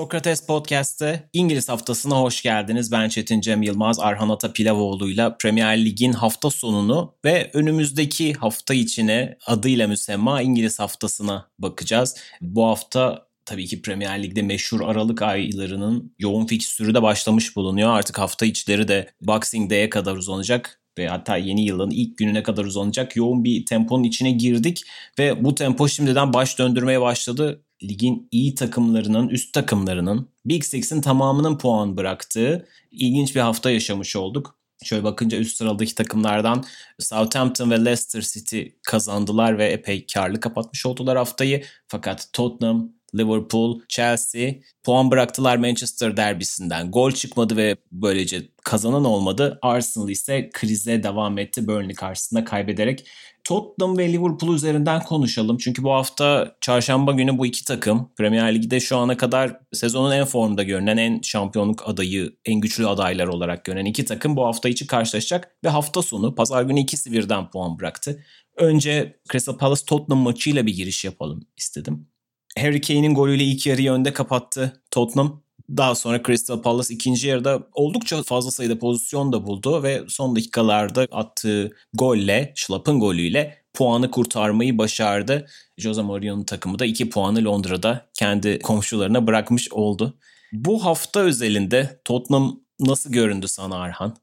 Sokrates Podcast'te İngiliz haftasına hoş geldiniz. Ben Çetin Cem Yılmaz, Arhan Ata Pilavoğlu'yla Premier Lig'in hafta sonunu ve önümüzdeki hafta içine adıyla müsemma İngiliz haftasına bakacağız. Bu hafta tabii ki Premier Lig'de meşhur Aralık aylarının yoğun fikstürü de başlamış bulunuyor. Artık hafta içleri de Boxing Day'e kadar uzanacak ve hatta yeni yılın ilk gününe kadar uzanacak yoğun bir temponun içine girdik ve bu tempo şimdiden baş döndürmeye başladı. Ligin iyi takımlarının, üst takımlarının, Big Six'in tamamının puan bıraktığı ilginç bir hafta yaşamış olduk. Şöyle bakınca üst sıradaki takımlardan Southampton ve Leicester City kazandılar ve epey karlı kapatmış oldular haftayı. Fakat Tottenham, Liverpool, Chelsea puan bıraktılar Manchester derbisinden. Gol çıkmadı ve böylece kazanan olmadı. Arsenal ise krize devam etti Burnley karşısında kaybederek. Tottenham ve Liverpool üzerinden konuşalım. Çünkü bu hafta çarşamba günü bu iki takım Premier Lig'de şu ana kadar sezonun en formda görünen, en şampiyonluk adayı, en güçlü adaylar olarak görünen iki takım bu hafta içi karşılaşacak. Ve hafta sonu pazar günü ikisi birden puan bıraktı. Önce Crystal Palace Tottenham maçıyla bir giriş yapalım istedim. Harry Kane'in golüyle ilk yarıyı önde kapattı Tottenham. Daha sonra Crystal Palace ikinci yarıda oldukça fazla sayıda pozisyon da buldu ve son dakikalarda attığı golle, Schlapp'ın golüyle puanı kurtarmayı başardı. Jose Mourinho'nun takımı da iki puanı Londra'da kendi komşularına bırakmış oldu. Bu hafta özelinde Tottenham nasıl göründü sana Arhan?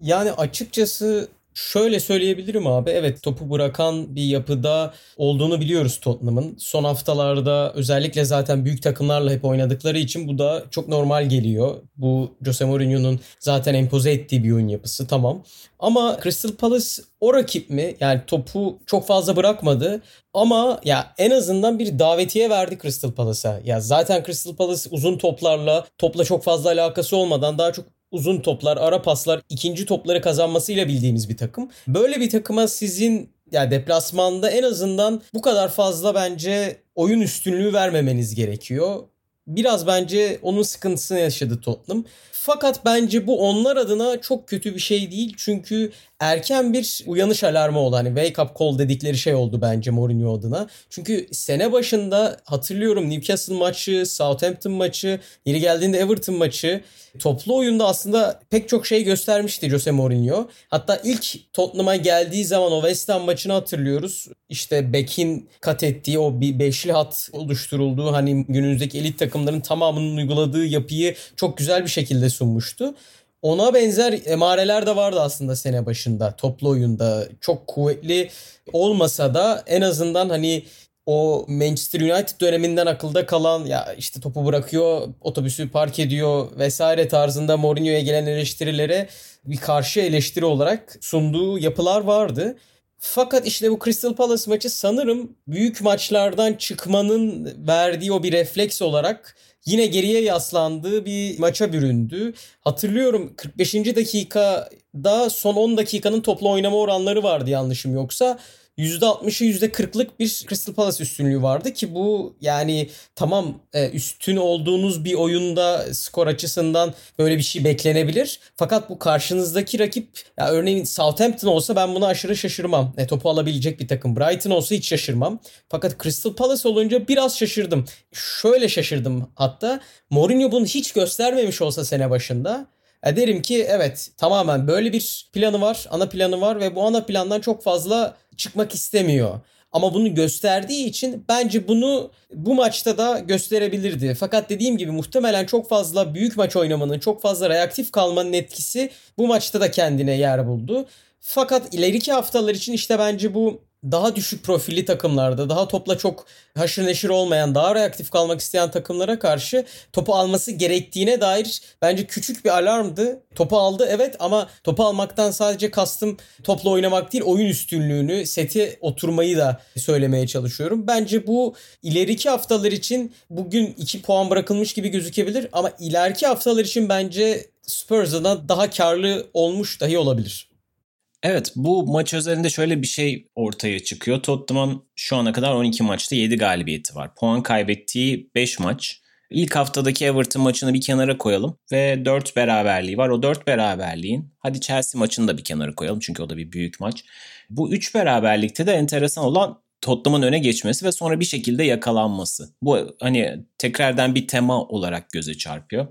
Yani açıkçası Şöyle söyleyebilirim abi. Evet topu bırakan bir yapıda olduğunu biliyoruz Tottenham'ın. Son haftalarda özellikle zaten büyük takımlarla hep oynadıkları için bu da çok normal geliyor. Bu Jose Mourinho'nun zaten empoze ettiği bir oyun yapısı tamam. Ama Crystal Palace o rakip mi? Yani topu çok fazla bırakmadı. Ama ya en azından bir davetiye verdi Crystal Palace'a. Ya zaten Crystal Palace uzun toplarla, topla çok fazla alakası olmadan daha çok uzun toplar, ara paslar, ikinci topları kazanmasıyla bildiğimiz bir takım. Böyle bir takıma sizin yani deplasmanda en azından bu kadar fazla bence oyun üstünlüğü vermemeniz gerekiyor. Biraz bence onun sıkıntısını yaşadı Tottenham. Fakat bence bu onlar adına çok kötü bir şey değil. Çünkü erken bir uyanış alarmı oldu. Hani wake up call dedikleri şey oldu bence Mourinho adına. Çünkü sene başında hatırlıyorum Newcastle maçı, Southampton maçı, yeri geldiğinde Everton maçı toplu oyunda aslında pek çok şey göstermişti Jose Mourinho. Hatta ilk Tottenham'a geldiği zaman o West Ham maçını hatırlıyoruz. İşte Beck'in kat ettiği o bir beşli hat oluşturulduğu hani günümüzdeki elit takımların tamamının uyguladığı yapıyı çok güzel bir şekilde sunmuştu. Ona benzer emareler de vardı aslında sene başında toplu oyunda. Çok kuvvetli olmasa da en azından hani o Manchester United döneminden akılda kalan ya işte topu bırakıyor, otobüsü park ediyor vesaire tarzında Mourinho'ya gelen eleştirilere bir karşı eleştiri olarak sunduğu yapılar vardı. Fakat işte bu Crystal Palace maçı sanırım büyük maçlardan çıkmanın verdiği o bir refleks olarak yine geriye yaslandığı bir maça büründü. Hatırlıyorum 45. dakikada son 10 dakikanın toplu oynama oranları vardı yanlışım yoksa. %60'ı %40'lık bir Crystal Palace üstünlüğü vardı ki bu yani tamam e, üstün olduğunuz bir oyunda skor açısından böyle bir şey beklenebilir. Fakat bu karşınızdaki rakip ya örneğin Southampton olsa ben buna aşırı şaşırmam. E, topu alabilecek bir takım. Brighton olsa hiç şaşırmam. Fakat Crystal Palace olunca biraz şaşırdım. Şöyle şaşırdım hatta. Mourinho bunu hiç göstermemiş olsa sene başında e derim ki evet tamamen böyle bir planı var, ana planı var ve bu ana plandan çok fazla çıkmak istemiyor. Ama bunu gösterdiği için bence bunu bu maçta da gösterebilirdi. Fakat dediğim gibi muhtemelen çok fazla büyük maç oynamanın, çok fazla reaktif kalmanın etkisi bu maçta da kendine yer buldu. Fakat ileriki haftalar için işte bence bu daha düşük profilli takımlarda, daha topla çok haşır neşir olmayan, daha reaktif kalmak isteyen takımlara karşı topu alması gerektiğine dair bence küçük bir alarmdı. Topu aldı evet ama topu almaktan sadece kastım topla oynamak değil, oyun üstünlüğünü, seti oturmayı da söylemeye çalışıyorum. Bence bu ileriki haftalar için bugün 2 puan bırakılmış gibi gözükebilir ama ileriki haftalar için bence Spurs'dan daha karlı olmuş dahi olabilir. Evet bu maç üzerinde şöyle bir şey ortaya çıkıyor. Tottenham'ın şu ana kadar 12 maçta 7 galibiyeti var. Puan kaybettiği 5 maç. İlk haftadaki Everton maçını bir kenara koyalım ve 4 beraberliği var. O 4 beraberliğin hadi Chelsea maçını da bir kenara koyalım çünkü o da bir büyük maç. Bu 3 beraberlikte de enteresan olan Tottenham'ın öne geçmesi ve sonra bir şekilde yakalanması. Bu hani tekrardan bir tema olarak göze çarpıyor.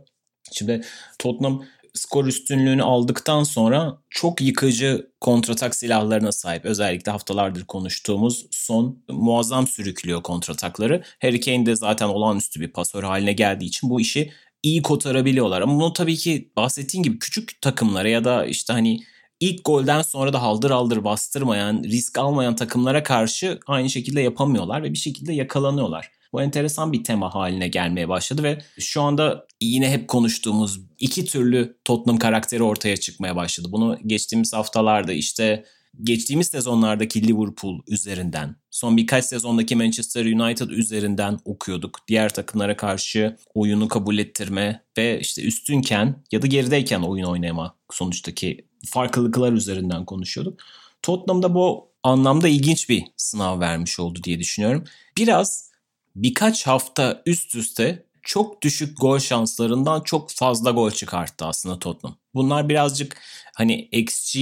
Şimdi Tottenham skor üstünlüğünü aldıktan sonra çok yıkıcı kontratak silahlarına sahip. Özellikle haftalardır konuştuğumuz son muazzam sürüklüyor kontratakları. Harry Kane de zaten olağanüstü bir pasör haline geldiği için bu işi iyi kotarabiliyorlar. Ama bunu tabii ki bahsettiğin gibi küçük takımlara ya da işte hani ilk golden sonra da haldır haldır bastırmayan, risk almayan takımlara karşı aynı şekilde yapamıyorlar ve bir şekilde yakalanıyorlar. Bu enteresan bir tema haline gelmeye başladı ve şu anda yine hep konuştuğumuz iki türlü Tottenham karakteri ortaya çıkmaya başladı. Bunu geçtiğimiz haftalarda işte geçtiğimiz sezonlardaki Liverpool üzerinden, son birkaç sezondaki Manchester United üzerinden okuyorduk. Diğer takımlara karşı oyunu kabul ettirme ve işte üstünken ya da gerideyken oyun oynama sonuçtaki farklılıklar üzerinden konuşuyorduk. Tottenham'da bu anlamda ilginç bir sınav vermiş oldu diye düşünüyorum. Biraz birkaç hafta üst üste çok düşük gol şanslarından çok fazla gol çıkarttı aslında Tottenham. Bunlar birazcık hani XG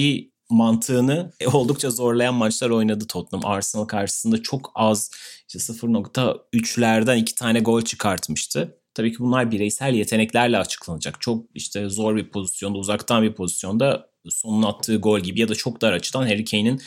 mantığını oldukça zorlayan maçlar oynadı Tottenham. Arsenal karşısında çok az işte 0.3'lerden iki tane gol çıkartmıştı. Tabii ki bunlar bireysel yeteneklerle açıklanacak. Çok işte zor bir pozisyonda, uzaktan bir pozisyonda sonun attığı gol gibi ya da çok dar açıdan Harry Kane'in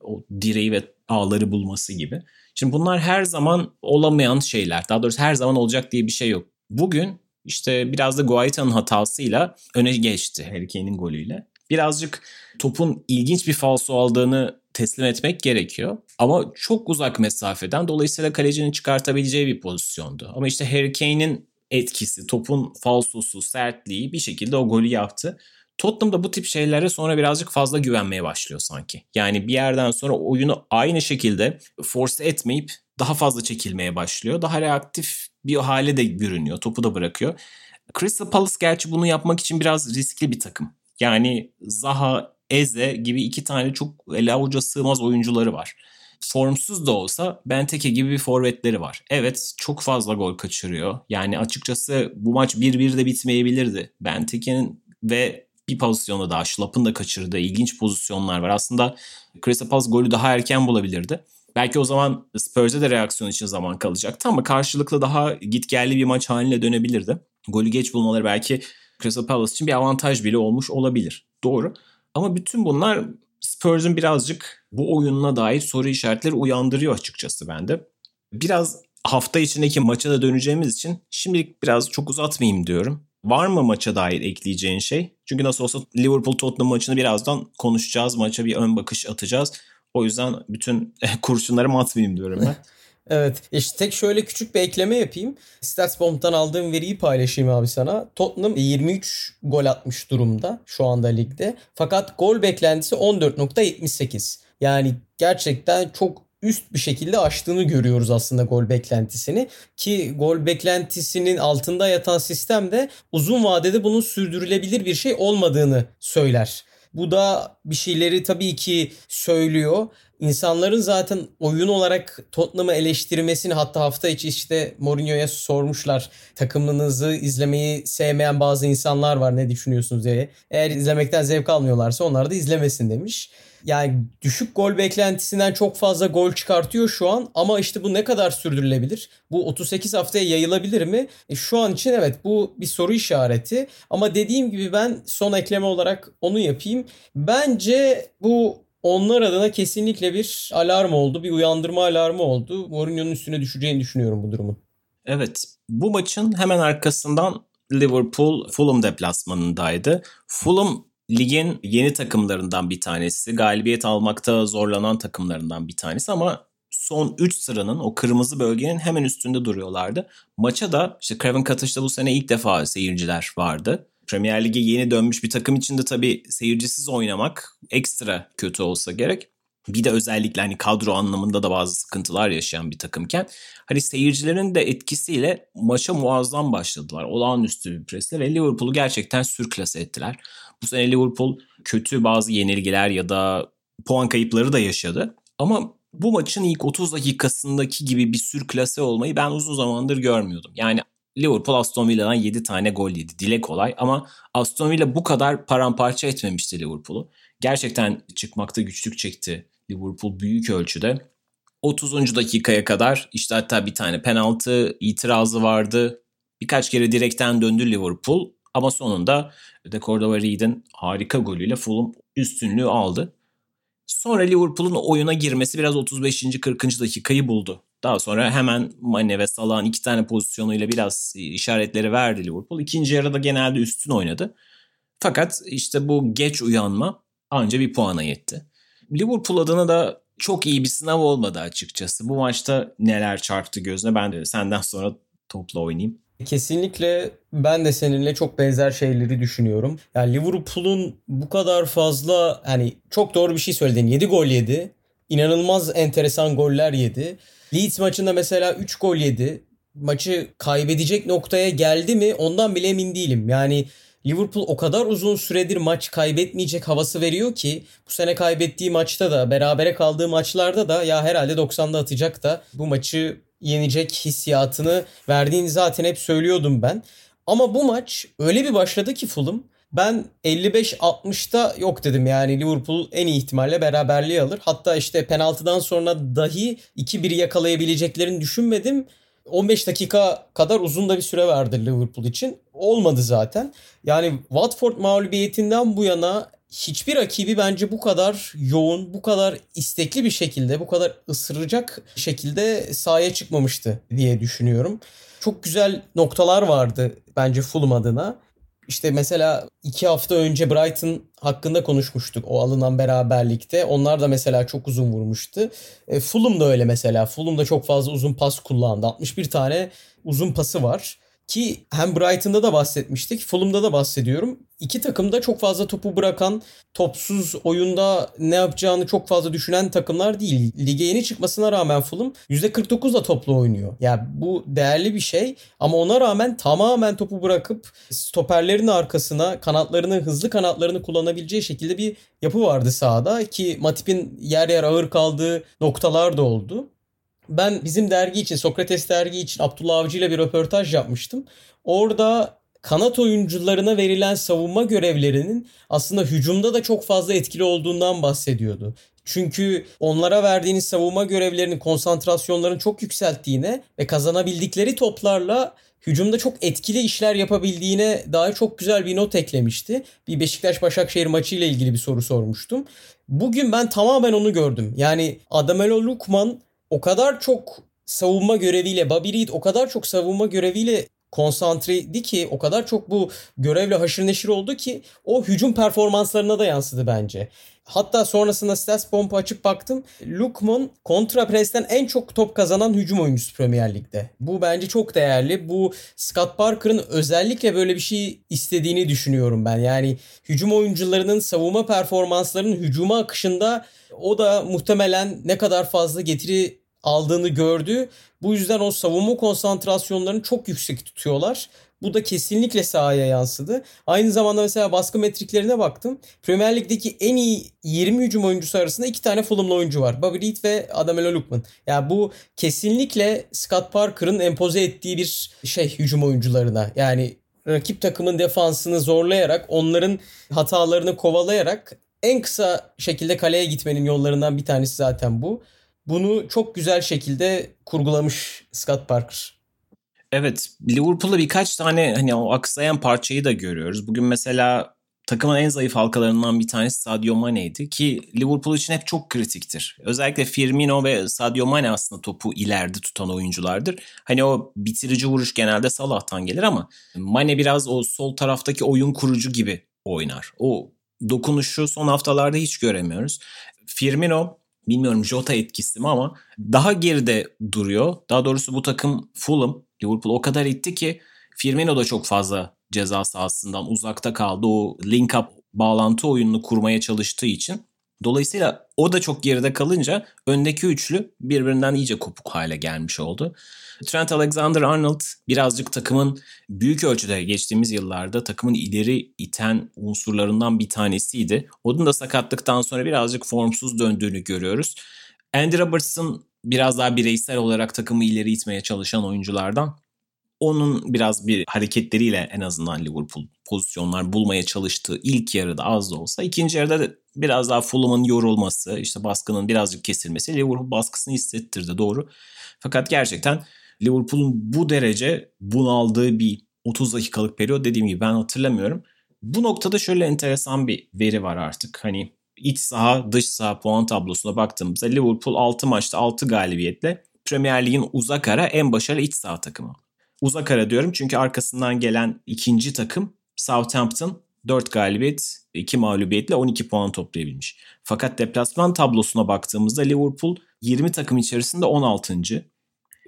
o direği ve ağları bulması gibi. Şimdi bunlar her zaman olamayan şeyler. Daha doğrusu her zaman olacak diye bir şey yok. Bugün işte biraz da Guaita'nın hatasıyla öne geçti Harry Kane'in golüyle. Birazcık topun ilginç bir falso aldığını teslim etmek gerekiyor. Ama çok uzak mesafeden dolayısıyla kalecinin çıkartabileceği bir pozisyondu. Ama işte Harry Kane'in etkisi, topun falsosu, sertliği bir şekilde o golü yaptı. Tottenham da bu tip şeylere sonra birazcık fazla güvenmeye başlıyor sanki. Yani bir yerden sonra oyunu aynı şekilde force etmeyip daha fazla çekilmeye başlıyor. Daha reaktif bir hale de bürünüyor. Topu da bırakıyor. Crystal Palace gerçi bunu yapmak için biraz riskli bir takım. Yani Zaha, Eze gibi iki tane çok ele avuca sığmaz oyuncuları var. Formsuz da olsa Benteke gibi bir forvetleri var. Evet çok fazla gol kaçırıyor. Yani açıkçası bu maç 1-1 de bitmeyebilirdi. Benteke'nin ve bir pozisyonda daha Şlap'ın da kaçırdığı ilginç pozisyonlar var. Aslında Crystal Palace golü daha erken bulabilirdi. Belki o zaman Spurs'e de reaksiyon için zaman kalacaktı ama karşılıklı daha gitgelli bir maç haline dönebilirdi. Golü geç bulmaları belki Crystal Palace için bir avantaj bile olmuş olabilir. Doğru. Ama bütün bunlar Spurs'un birazcık bu oyununa dair soru işaretleri uyandırıyor açıkçası bende. Biraz hafta içindeki maça da döneceğimiz için şimdilik biraz çok uzatmayayım diyorum. Var mı maça dair ekleyeceğin şey? Çünkü nasıl olsa Liverpool Tottenham maçını birazdan konuşacağız. Maça bir ön bakış atacağız. O yüzden bütün kurşunları atmayayım diyorum ben. Evet. İşte tek şöyle küçük bir ekleme yapayım. Statsbomb'dan aldığım veriyi paylaşayım abi sana. Tottenham 23 gol atmış durumda şu anda ligde. Fakat gol beklentisi 14.78. Yani gerçekten çok üst bir şekilde aştığını görüyoruz aslında gol beklentisini. Ki gol beklentisinin altında yatan sistem de uzun vadede bunun sürdürülebilir bir şey olmadığını söyler. Bu da bir şeyleri tabii ki söylüyor. İnsanların zaten oyun olarak Tottenham'ı eleştirmesini hatta hafta içi işte Mourinho'ya sormuşlar. Takımınızı izlemeyi sevmeyen bazı insanlar var ne düşünüyorsunuz diye. Eğer izlemekten zevk almıyorlarsa onlar da izlemesin demiş. Yani düşük gol beklentisinden çok fazla gol çıkartıyor şu an ama işte bu ne kadar sürdürülebilir? Bu 38 haftaya yayılabilir mi? E şu an için evet bu bir soru işareti ama dediğim gibi ben son ekleme olarak onu yapayım. Bence bu onlar adına kesinlikle bir alarm oldu. Bir uyandırma alarmı oldu. Mourinho'nun üstüne düşeceğini düşünüyorum bu durumun. Evet. Bu maçın hemen arkasından Liverpool Fulham deplasmanındaydı. Fulham ligin yeni takımlarından bir tanesi. Galibiyet almakta zorlanan takımlarından bir tanesi ama son 3 sıranın o kırmızı bölgenin hemen üstünde duruyorlardı. Maça da işte Craven Cottage'da bu sene ilk defa seyirciler vardı. Premier Lig'e yeni dönmüş bir takım için de tabii seyircisiz oynamak ekstra kötü olsa gerek. Bir de özellikle hani kadro anlamında da bazı sıkıntılar yaşayan bir takımken hani seyircilerin de etkisiyle maça muazzam başladılar. Olağanüstü bir presle ve Liverpool'u gerçekten sürklase ettiler. Bu sene Liverpool kötü bazı yenilgiler ya da puan kayıpları da yaşadı. Ama bu maçın ilk 30 dakikasındaki gibi bir sürklase olmayı ben uzun zamandır görmüyordum. Yani Liverpool Aston Villa'dan 7 tane gol yedi. Dile kolay ama Aston Villa bu kadar paramparça etmemişti Liverpool'u. Gerçekten çıkmakta güçlük çekti Liverpool büyük ölçüde. 30. dakikaya kadar işte hatta bir tane penaltı itirazı vardı. Birkaç kere direkten döndü Liverpool ama sonunda De Cordova Reed'in harika golüyle Fulham üstünlüğü aldı. Sonra Liverpool'un oyuna girmesi biraz 35. 40. dakikayı buldu. Daha sonra hemen Mane ve Salah'ın iki tane pozisyonuyla biraz işaretleri verdi Liverpool. İkinci yarıda genelde üstün oynadı. Fakat işte bu geç uyanma anca bir puana yetti. Liverpool adına da çok iyi bir sınav olmadı açıkçası. Bu maçta neler çarptı gözüne ben de senden sonra topla oynayayım. Kesinlikle ben de seninle çok benzer şeyleri düşünüyorum. Yani Liverpool'un bu kadar fazla hani çok doğru bir şey söyledin. 7 gol yedi. İnanılmaz enteresan goller yedi. Leeds maçında mesela 3 gol yedi. Maçı kaybedecek noktaya geldi mi ondan bile emin değilim. Yani Liverpool o kadar uzun süredir maç kaybetmeyecek havası veriyor ki bu sene kaybettiği maçta da berabere kaldığı maçlarda da ya herhalde 90'da atacak da bu maçı yenecek hissiyatını verdiğini zaten hep söylüyordum ben. Ama bu maç öyle bir başladı ki Fulham ben 55-60'da yok dedim yani Liverpool en iyi ihtimalle beraberliği alır. Hatta işte penaltıdan sonra dahi 2-1 yakalayabileceklerini düşünmedim. 15 dakika kadar uzun da bir süre verdi Liverpool için. Olmadı zaten. Yani Watford mağlubiyetinden bu yana hiçbir rakibi bence bu kadar yoğun, bu kadar istekli bir şekilde, bu kadar ısıracak şekilde sahaya çıkmamıştı diye düşünüyorum. Çok güzel noktalar vardı bence Fulham adına. İşte mesela iki hafta önce Brighton hakkında konuşmuştuk o alınan beraberlikte. Onlar da mesela çok uzun vurmuştu. E, Fulham da öyle mesela. Fulham da çok fazla uzun pas kullandı. 61 tane uzun pası var. Ki hem Brighton'da da bahsetmiştik, Fulham'da da bahsediyorum. İki takım da çok fazla topu bırakan, topsuz oyunda ne yapacağını çok fazla düşünen takımlar değil. Lige yeni çıkmasına rağmen Fulham %49'la toplu oynuyor. Ya yani bu değerli bir şey ama ona rağmen tamamen topu bırakıp stoperlerin arkasına kanatlarını, hızlı kanatlarını kullanabileceği şekilde bir yapı vardı sahada ki Matip'in yer yer ağır kaldığı noktalar da oldu. Ben bizim dergi için, Sokrates dergi için Abdullah Avcı ile bir röportaj yapmıştım. Orada kanat oyuncularına verilen savunma görevlerinin aslında hücumda da çok fazla etkili olduğundan bahsediyordu. Çünkü onlara verdiğiniz savunma görevlerinin konsantrasyonlarını çok yükselttiğine ve kazanabildikleri toplarla hücumda çok etkili işler yapabildiğine dair çok güzel bir not eklemişti. Bir Beşiktaş-Başakşehir maçı ile ilgili bir soru sormuştum. Bugün ben tamamen onu gördüm. Yani Adamelo Lukman o kadar çok savunma göreviyle Bobby Reed o kadar çok savunma göreviyle konsantreydi ki o kadar çok bu görevle haşır neşir oldu ki o hücum performanslarına da yansıdı bence. Hatta sonrasında stats bomba açıp baktım. Lukman kontra presten en çok top kazanan hücum oyuncusu Premier Lig'de. Bu bence çok değerli. Bu Scott Parker'ın özellikle böyle bir şey istediğini düşünüyorum ben. Yani hücum oyuncularının savunma performanslarının hücuma akışında o da muhtemelen ne kadar fazla getiri aldığını gördü. Bu yüzden o savunma konsantrasyonlarını çok yüksek tutuyorlar. Bu da kesinlikle sahaya yansıdı. Aynı zamanda mesela baskı metriklerine baktım. Premier Lig'deki en iyi 20 hücum oyuncusu arasında iki tane Fulham'lı oyuncu var. Bobby Reed ve Adamelo Lukman. Yani bu kesinlikle Scott Parker'ın empoze ettiği bir şey hücum oyuncularına. Yani rakip takımın defansını zorlayarak, onların hatalarını kovalayarak en kısa şekilde kaleye gitmenin yollarından bir tanesi zaten bu. Bunu çok güzel şekilde kurgulamış Scott Parker. Evet, Liverpool'da birkaç tane hani o aksayan parçayı da görüyoruz. Bugün mesela takımın en zayıf halkalarından bir tanesi Sadio Mane'ydi ki Liverpool için hep çok kritiktir. Özellikle Firmino ve Sadio Mane aslında topu ileride tutan oyunculardır. Hani o bitirici vuruş genelde Salah'tan gelir ama Mane biraz o sol taraftaki oyun kurucu gibi oynar. O dokunuşu son haftalarda hiç göremiyoruz. Firmino bilmiyorum Jota etkisi mi ama daha geride duruyor. Daha doğrusu bu takım Fulham, Liverpool o kadar itti ki Firmino da çok fazla ceza sahasından uzakta kaldı. O link up bağlantı oyununu kurmaya çalıştığı için Dolayısıyla o da çok geride kalınca öndeki üçlü birbirinden iyice kopuk hale gelmiş oldu. Trent Alexander-Arnold birazcık takımın büyük ölçüde geçtiğimiz yıllarda takımın ileri iten unsurlarından bir tanesiydi. Onun da sakatlıktan sonra birazcık formsuz döndüğünü görüyoruz. Andy Robertson biraz daha bireysel olarak takımı ileri itmeye çalışan oyunculardan. Onun biraz bir hareketleriyle en azından Liverpool pozisyonlar bulmaya çalıştığı ilk yarıda az da olsa. ikinci yarıda da biraz daha Fulham'ın yorulması, işte baskının birazcık kesilmesi Liverpool baskısını hissettirdi doğru. Fakat gerçekten Liverpool'un bu derece bunaldığı bir 30 dakikalık periyot dediğim gibi ben hatırlamıyorum. Bu noktada şöyle enteresan bir veri var artık. Hani iç saha dış saha puan tablosuna baktığımızda Liverpool 6 maçta 6 galibiyetle Premier Lig'in uzak ara en başarılı iç saha takımı. Uzak ara diyorum çünkü arkasından gelen ikinci takım Southampton 4 galibiyet 2 mağlubiyetle 12 puan toplayabilmiş. Fakat deplasman tablosuna baktığımızda Liverpool 20 takım içerisinde 16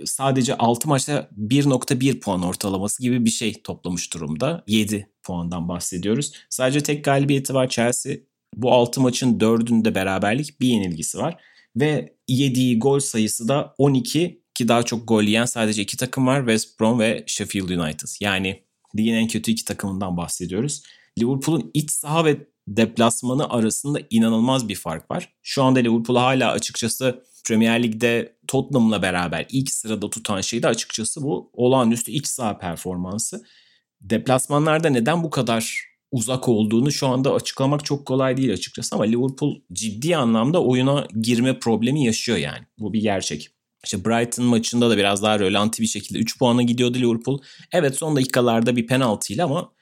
sadece 6 maçta 1.1 puan ortalaması gibi bir şey toplamış durumda. 7 puandan bahsediyoruz. Sadece tek galibiyeti var Chelsea. Bu 6 maçın 4'ünde beraberlik bir yenilgisi var. Ve yediği gol sayısı da 12 ki daha çok gol yiyen sadece iki takım var. West Brom ve Sheffield United. Yani ligin en kötü iki takımından bahsediyoruz. Liverpool'un iç saha ve deplasmanı arasında inanılmaz bir fark var. Şu anda Liverpool hala açıkçası Premier Lig'de Tottenham'la beraber ilk sırada tutan şey de açıkçası bu olağanüstü iç saha performansı. Deplasmanlarda neden bu kadar uzak olduğunu şu anda açıklamak çok kolay değil açıkçası ama Liverpool ciddi anlamda oyuna girme problemi yaşıyor yani. Bu bir gerçek. İşte Brighton maçında da biraz daha rölanti bir şekilde 3 puana gidiyordu Liverpool. Evet son dakikalarda bir penaltıyla ama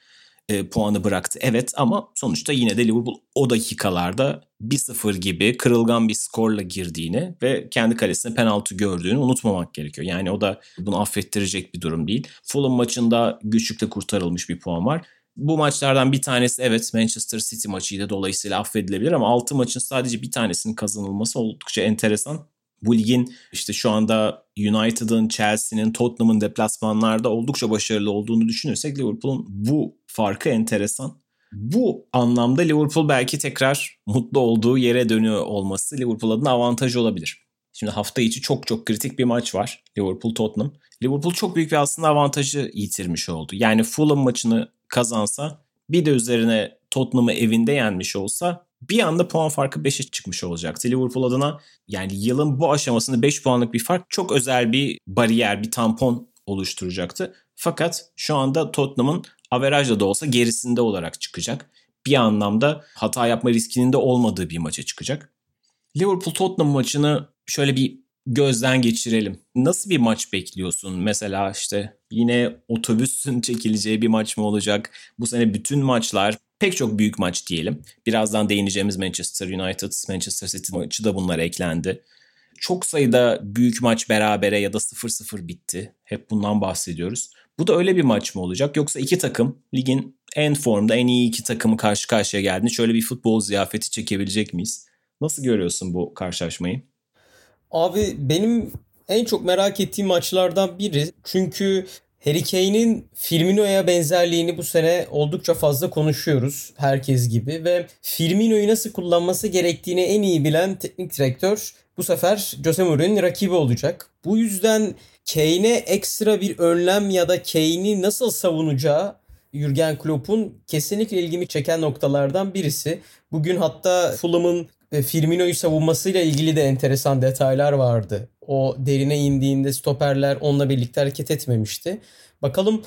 e, puanı bıraktı. Evet ama sonuçta yine de Liverpool o dakikalarda 1-0 gibi kırılgan bir skorla girdiğini ve kendi kalesine penaltı gördüğünü unutmamak gerekiyor. Yani o da bunu affettirecek bir durum değil. Fulham maçında güçlükle kurtarılmış bir puan var. Bu maçlardan bir tanesi evet Manchester City maçıydı dolayısıyla affedilebilir ama 6 maçın sadece bir tanesinin kazanılması oldukça enteresan. Bu ligin işte şu anda United'ın, Chelsea'nin, Tottenham'ın deplasmanlarda oldukça başarılı olduğunu düşünürsek Liverpool'un bu farkı enteresan. Bu anlamda Liverpool belki tekrar mutlu olduğu yere dönüyor olması Liverpool adına avantaj olabilir. Şimdi hafta içi çok çok kritik bir maç var. Liverpool-Tottenham. Liverpool çok büyük bir aslında avantajı yitirmiş oldu. Yani Fulham maçını kazansa bir de üzerine Tottenham'ı evinde yenmiş olsa bir anda puan farkı 5'e çıkmış olacaktı. Liverpool adına yani yılın bu aşamasında 5 puanlık bir fark çok özel bir bariyer, bir tampon oluşturacaktı. Fakat şu anda Tottenham'ın averajla da olsa gerisinde olarak çıkacak. Bir anlamda hata yapma riskinin de olmadığı bir maça çıkacak. Liverpool Tottenham maçını şöyle bir gözden geçirelim. Nasıl bir maç bekliyorsun? Mesela işte yine otobüsün çekileceği bir maç mı olacak? Bu sene bütün maçlar pek çok büyük maç diyelim. Birazdan değineceğimiz Manchester United, Manchester City maçı da bunlara eklendi. Çok sayıda büyük maç berabere ya da 0-0 bitti. Hep bundan bahsediyoruz. Bu da öyle bir maç mı olacak? Yoksa iki takım ligin en formda en iyi iki takımı karşı karşıya geldiğinde şöyle bir futbol ziyafeti çekebilecek miyiz? Nasıl görüyorsun bu karşılaşmayı? Abi benim en çok merak ettiğim maçlardan biri. Çünkü Harry Kane'in Firmino'ya benzerliğini bu sene oldukça fazla konuşuyoruz herkes gibi ve Firmino'yu nasıl kullanması gerektiğini en iyi bilen teknik direktör bu sefer Jose Mourinho'nun rakibi olacak. Bu yüzden Kane'e ekstra bir önlem ya da Kane'i nasıl savunacağı Jurgen Klopp'un kesinlikle ilgimi çeken noktalardan birisi. Bugün hatta Fulham'ın Firmino'yu savunmasıyla ilgili de enteresan detaylar vardı. O derine indiğinde stoperler onunla birlikte hareket etmemişti. Bakalım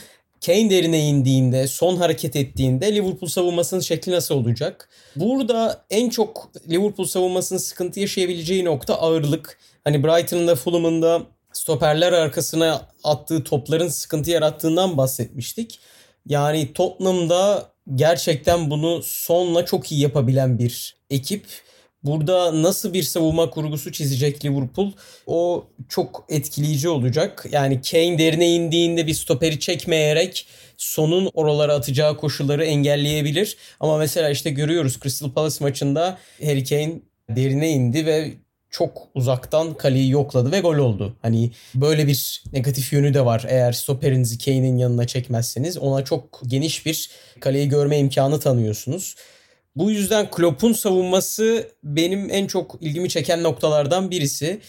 Kane derine indiğinde, son hareket ettiğinde Liverpool savunmasının şekli nasıl olacak? Burada en çok Liverpool savunmasının sıkıntı yaşayabileceği nokta ağırlık. Hani Brighton'ın da Fulham'ın da stoperler arkasına attığı topların sıkıntı yarattığından bahsetmiştik. Yani Tottenham'da gerçekten bunu sonla çok iyi yapabilen bir ekip. Burada nasıl bir savunma kurgusu çizecek Liverpool o çok etkileyici olacak. Yani Kane derine indiğinde bir stoperi çekmeyerek sonun oralara atacağı koşulları engelleyebilir. Ama mesela işte görüyoruz Crystal Palace maçında Harry Kane derine indi ve çok uzaktan kaleyi yokladı ve gol oldu. Hani böyle bir negatif yönü de var. Eğer stoperinizi Kane'in yanına çekmezseniz ona çok geniş bir kaleyi görme imkanı tanıyorsunuz. Bu yüzden Klopp'un savunması benim en çok ilgimi çeken noktalardan birisi.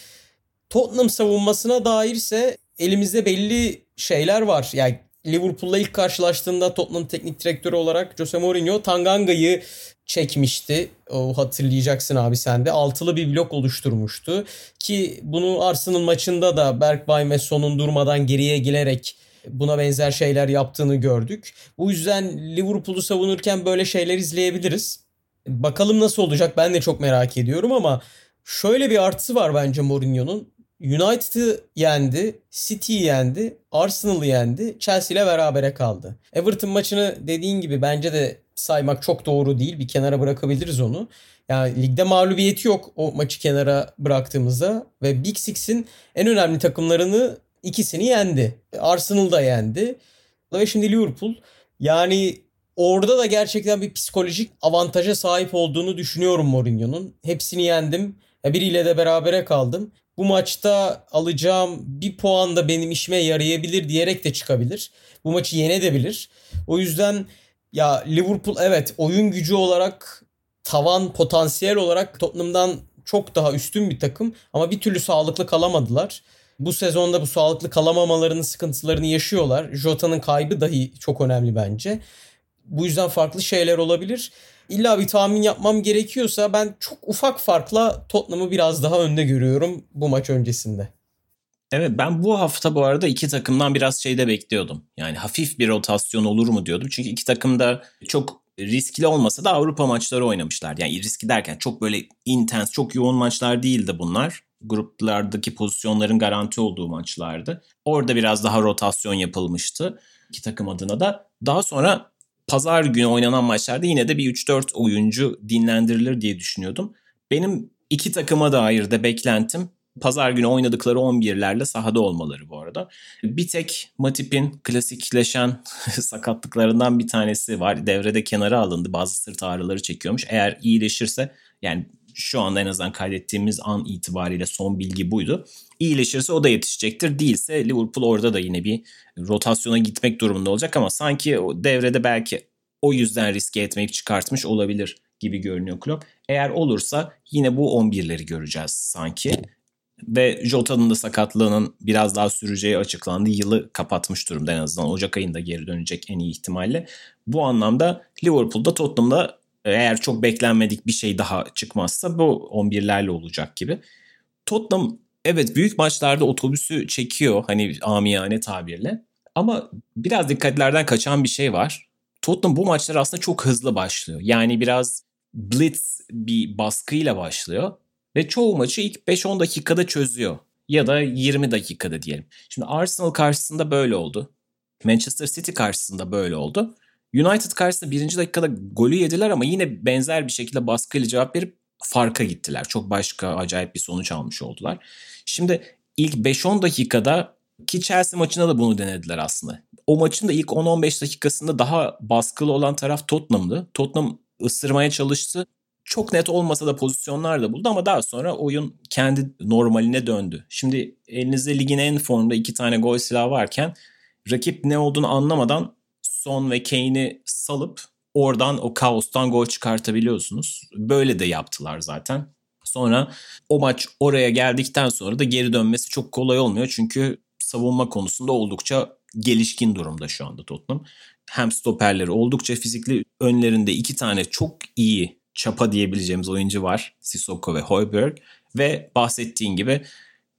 Tottenham savunmasına dairse elimizde belli şeyler var. Yani Liverpool'la ilk karşılaştığında Tottenham teknik direktörü olarak Jose Mourinho Tanganga'yı çekmişti. O hatırlayacaksın abi sen de. Altılı bir blok oluşturmuştu. Ki bunu Arsenal maçında da Bergwijn ve Son'un durmadan geriye gelerek buna benzer şeyler yaptığını gördük. Bu yüzden Liverpool'u savunurken böyle şeyler izleyebiliriz. Bakalım nasıl olacak ben de çok merak ediyorum ama şöyle bir artısı var bence Mourinho'nun. United'ı yendi, City'yi yendi, Arsenal'ı yendi, Chelsea ile berabere kaldı. Everton maçını dediğin gibi bence de saymak çok doğru değil. Bir kenara bırakabiliriz onu. Yani ligde mağlubiyeti yok o maçı kenara bıraktığımızda ve Big Six'in en önemli takımlarını ikisini yendi. Arsenal da yendi. Ve şimdi Liverpool. Yani orada da gerçekten bir psikolojik avantaja sahip olduğunu düşünüyorum Mourinho'nun. Hepsini yendim. Biriyle de berabere kaldım. Bu maçta alacağım bir puan da benim işime yarayabilir diyerek de çıkabilir. Bu maçı yenebilir. O yüzden ya Liverpool evet oyun gücü olarak tavan potansiyel olarak Tottenham'dan çok daha üstün bir takım ama bir türlü sağlıklı kalamadılar. Bu sezonda bu sağlıklı kalamamalarının sıkıntılarını yaşıyorlar. Jota'nın kaybı dahi çok önemli bence. Bu yüzden farklı şeyler olabilir. İlla bir tahmin yapmam gerekiyorsa ben çok ufak farkla Tottenham'ı biraz daha önde görüyorum bu maç öncesinde. Evet ben bu hafta bu arada iki takımdan biraz şeyde bekliyordum. Yani hafif bir rotasyon olur mu diyordum. Çünkü iki takım da çok riskli olmasa da Avrupa maçları oynamışlar. Yani riski derken çok böyle intens, çok yoğun maçlar değildi bunlar. Gruplardaki pozisyonların garanti olduğu maçlardı. Orada biraz daha rotasyon yapılmıştı iki takım adına da. Daha sonra pazar günü oynanan maçlarda yine de bir 3-4 oyuncu dinlendirilir diye düşünüyordum. Benim iki takıma dair de beklentim pazar günü oynadıkları 11'lerle sahada olmaları bu arada. Bir tek Matip'in klasikleşen sakatlıklarından bir tanesi var. Devrede kenara alındı. Bazı sırt ağrıları çekiyormuş. Eğer iyileşirse yani şu anda en azından kaydettiğimiz an itibariyle son bilgi buydu. İyileşirse o da yetişecektir. Değilse Liverpool orada da yine bir rotasyona gitmek durumunda olacak ama sanki o devrede belki o yüzden riske etmeyip çıkartmış olabilir gibi görünüyor Klopp. Eğer olursa yine bu 11'leri göreceğiz sanki. Ve Jota'nın da sakatlığının biraz daha süreceği açıklandı. Yılı kapatmış durumda en azından. Ocak ayında geri dönecek en iyi ihtimalle. Bu anlamda Liverpool'da Tottenham'da eğer çok beklenmedik bir şey daha çıkmazsa bu 11'lerle olacak gibi. Tottenham evet büyük maçlarda otobüsü çekiyor hani amiyane tabirle. Ama biraz dikkatlerden kaçan bir şey var. Tottenham bu maçlar aslında çok hızlı başlıyor. Yani biraz blitz bir baskıyla başlıyor ve çoğu maçı ilk 5-10 dakikada çözüyor. Ya da 20 dakikada diyelim. Şimdi Arsenal karşısında böyle oldu. Manchester City karşısında böyle oldu. United karşısında birinci dakikada golü yediler ama yine benzer bir şekilde baskıyla cevap verip farka gittiler. Çok başka acayip bir sonuç almış oldular. Şimdi ilk 5-10 dakikada ki Chelsea maçında da bunu denediler aslında. O maçın da ilk 10-15 dakikasında daha baskılı olan taraf Tottenham'dı. Tottenham ısırmaya çalıştı çok net olmasa da pozisyonlar da buldu ama daha sonra oyun kendi normaline döndü. Şimdi elinizde ligin en formda iki tane gol silahı varken rakip ne olduğunu anlamadan Son ve Kane'i salıp oradan o kaostan gol çıkartabiliyorsunuz. Böyle de yaptılar zaten. Sonra o maç oraya geldikten sonra da geri dönmesi çok kolay olmuyor. Çünkü savunma konusunda oldukça gelişkin durumda şu anda Tottenham. Hem stoperleri oldukça fizikli önlerinde iki tane çok iyi çapa diyebileceğimiz oyuncu var. Sissoko ve Hoiberg. Ve bahsettiğin gibi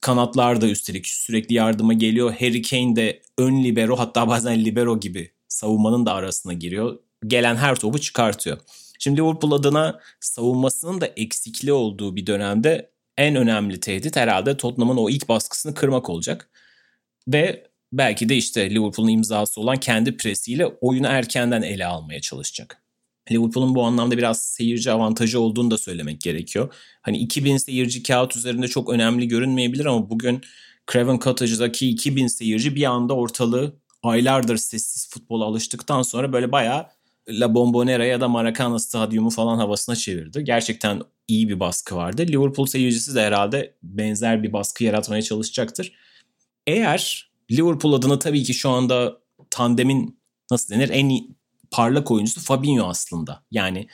kanatlar da üstelik sürekli yardıma geliyor. Harry Kane de ön libero hatta bazen libero gibi savunmanın da arasına giriyor. Gelen her topu çıkartıyor. Şimdi Liverpool adına savunmasının da eksikli olduğu bir dönemde en önemli tehdit herhalde Tottenham'ın o ilk baskısını kırmak olacak. Ve belki de işte Liverpool'un imzası olan kendi presiyle oyunu erkenden ele almaya çalışacak. Liverpool'un bu anlamda biraz seyirci avantajı olduğunu da söylemek gerekiyor. Hani 2000 seyirci kağıt üzerinde çok önemli görünmeyebilir ama bugün Craven Cottage'daki 2000 seyirci bir anda ortalığı aylardır sessiz futbola alıştıktan sonra böyle bayağı La Bombonera ya da Maracana stadyumu falan havasına çevirdi. Gerçekten iyi bir baskı vardı. Liverpool seyircisi de herhalde benzer bir baskı yaratmaya çalışacaktır. Eğer Liverpool adına tabii ki şu anda tandemin nasıl denir en parlak oyuncusu Fabinho aslında. Yani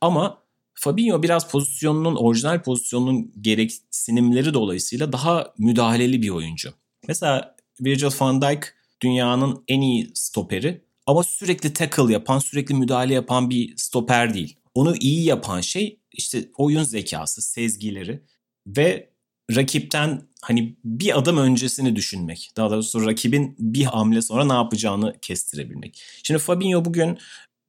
Ama Fabinho biraz pozisyonunun, orijinal pozisyonunun gereksinimleri dolayısıyla daha müdahaleli bir oyuncu. Mesela Virgil van Dijk dünyanın en iyi stoperi ama sürekli tackle yapan, sürekli müdahale yapan bir stoper değil. Onu iyi yapan şey işte oyun zekası, sezgileri ve rakipten hani bir adım öncesini düşünmek. Daha doğrusu rakibin bir hamle sonra ne yapacağını kestirebilmek. Şimdi Fabinho bugün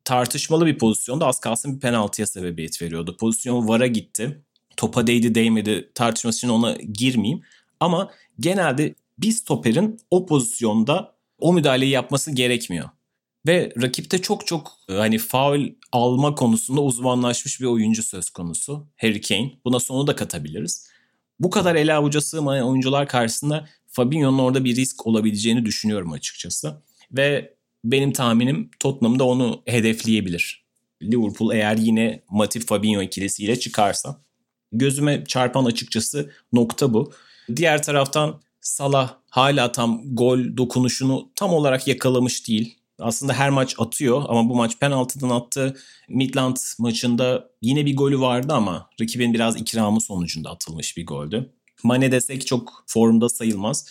tartışmalı bir pozisyonda az kalsın bir penaltıya sebebiyet veriyordu. Pozisyon VAR'a gitti. Topa değdi değmedi tartışması için ona girmeyeyim. Ama genelde bir stoperin o pozisyonda o müdahaleyi yapması gerekmiyor. Ve rakipte çok çok hani faul alma konusunda uzmanlaşmış bir oyuncu söz konusu. Harry Kane. Buna sonu da katabiliriz. Bu kadar ele avuca sığmayan oyuncular karşısında Fabinho'nun orada bir risk olabileceğini düşünüyorum açıkçası. Ve benim tahminim Tottenham da onu hedefleyebilir. Liverpool eğer yine Matip Fabinho ikilisiyle çıkarsa. Gözüme çarpan açıkçası nokta bu. Diğer taraftan Salah hala tam gol dokunuşunu tam olarak yakalamış değil. Aslında her maç atıyor ama bu maç penaltıdan attı. Midland maçında yine bir golü vardı ama rakibin biraz ikramı sonucunda atılmış bir goldü. Mane desek çok formda sayılmaz.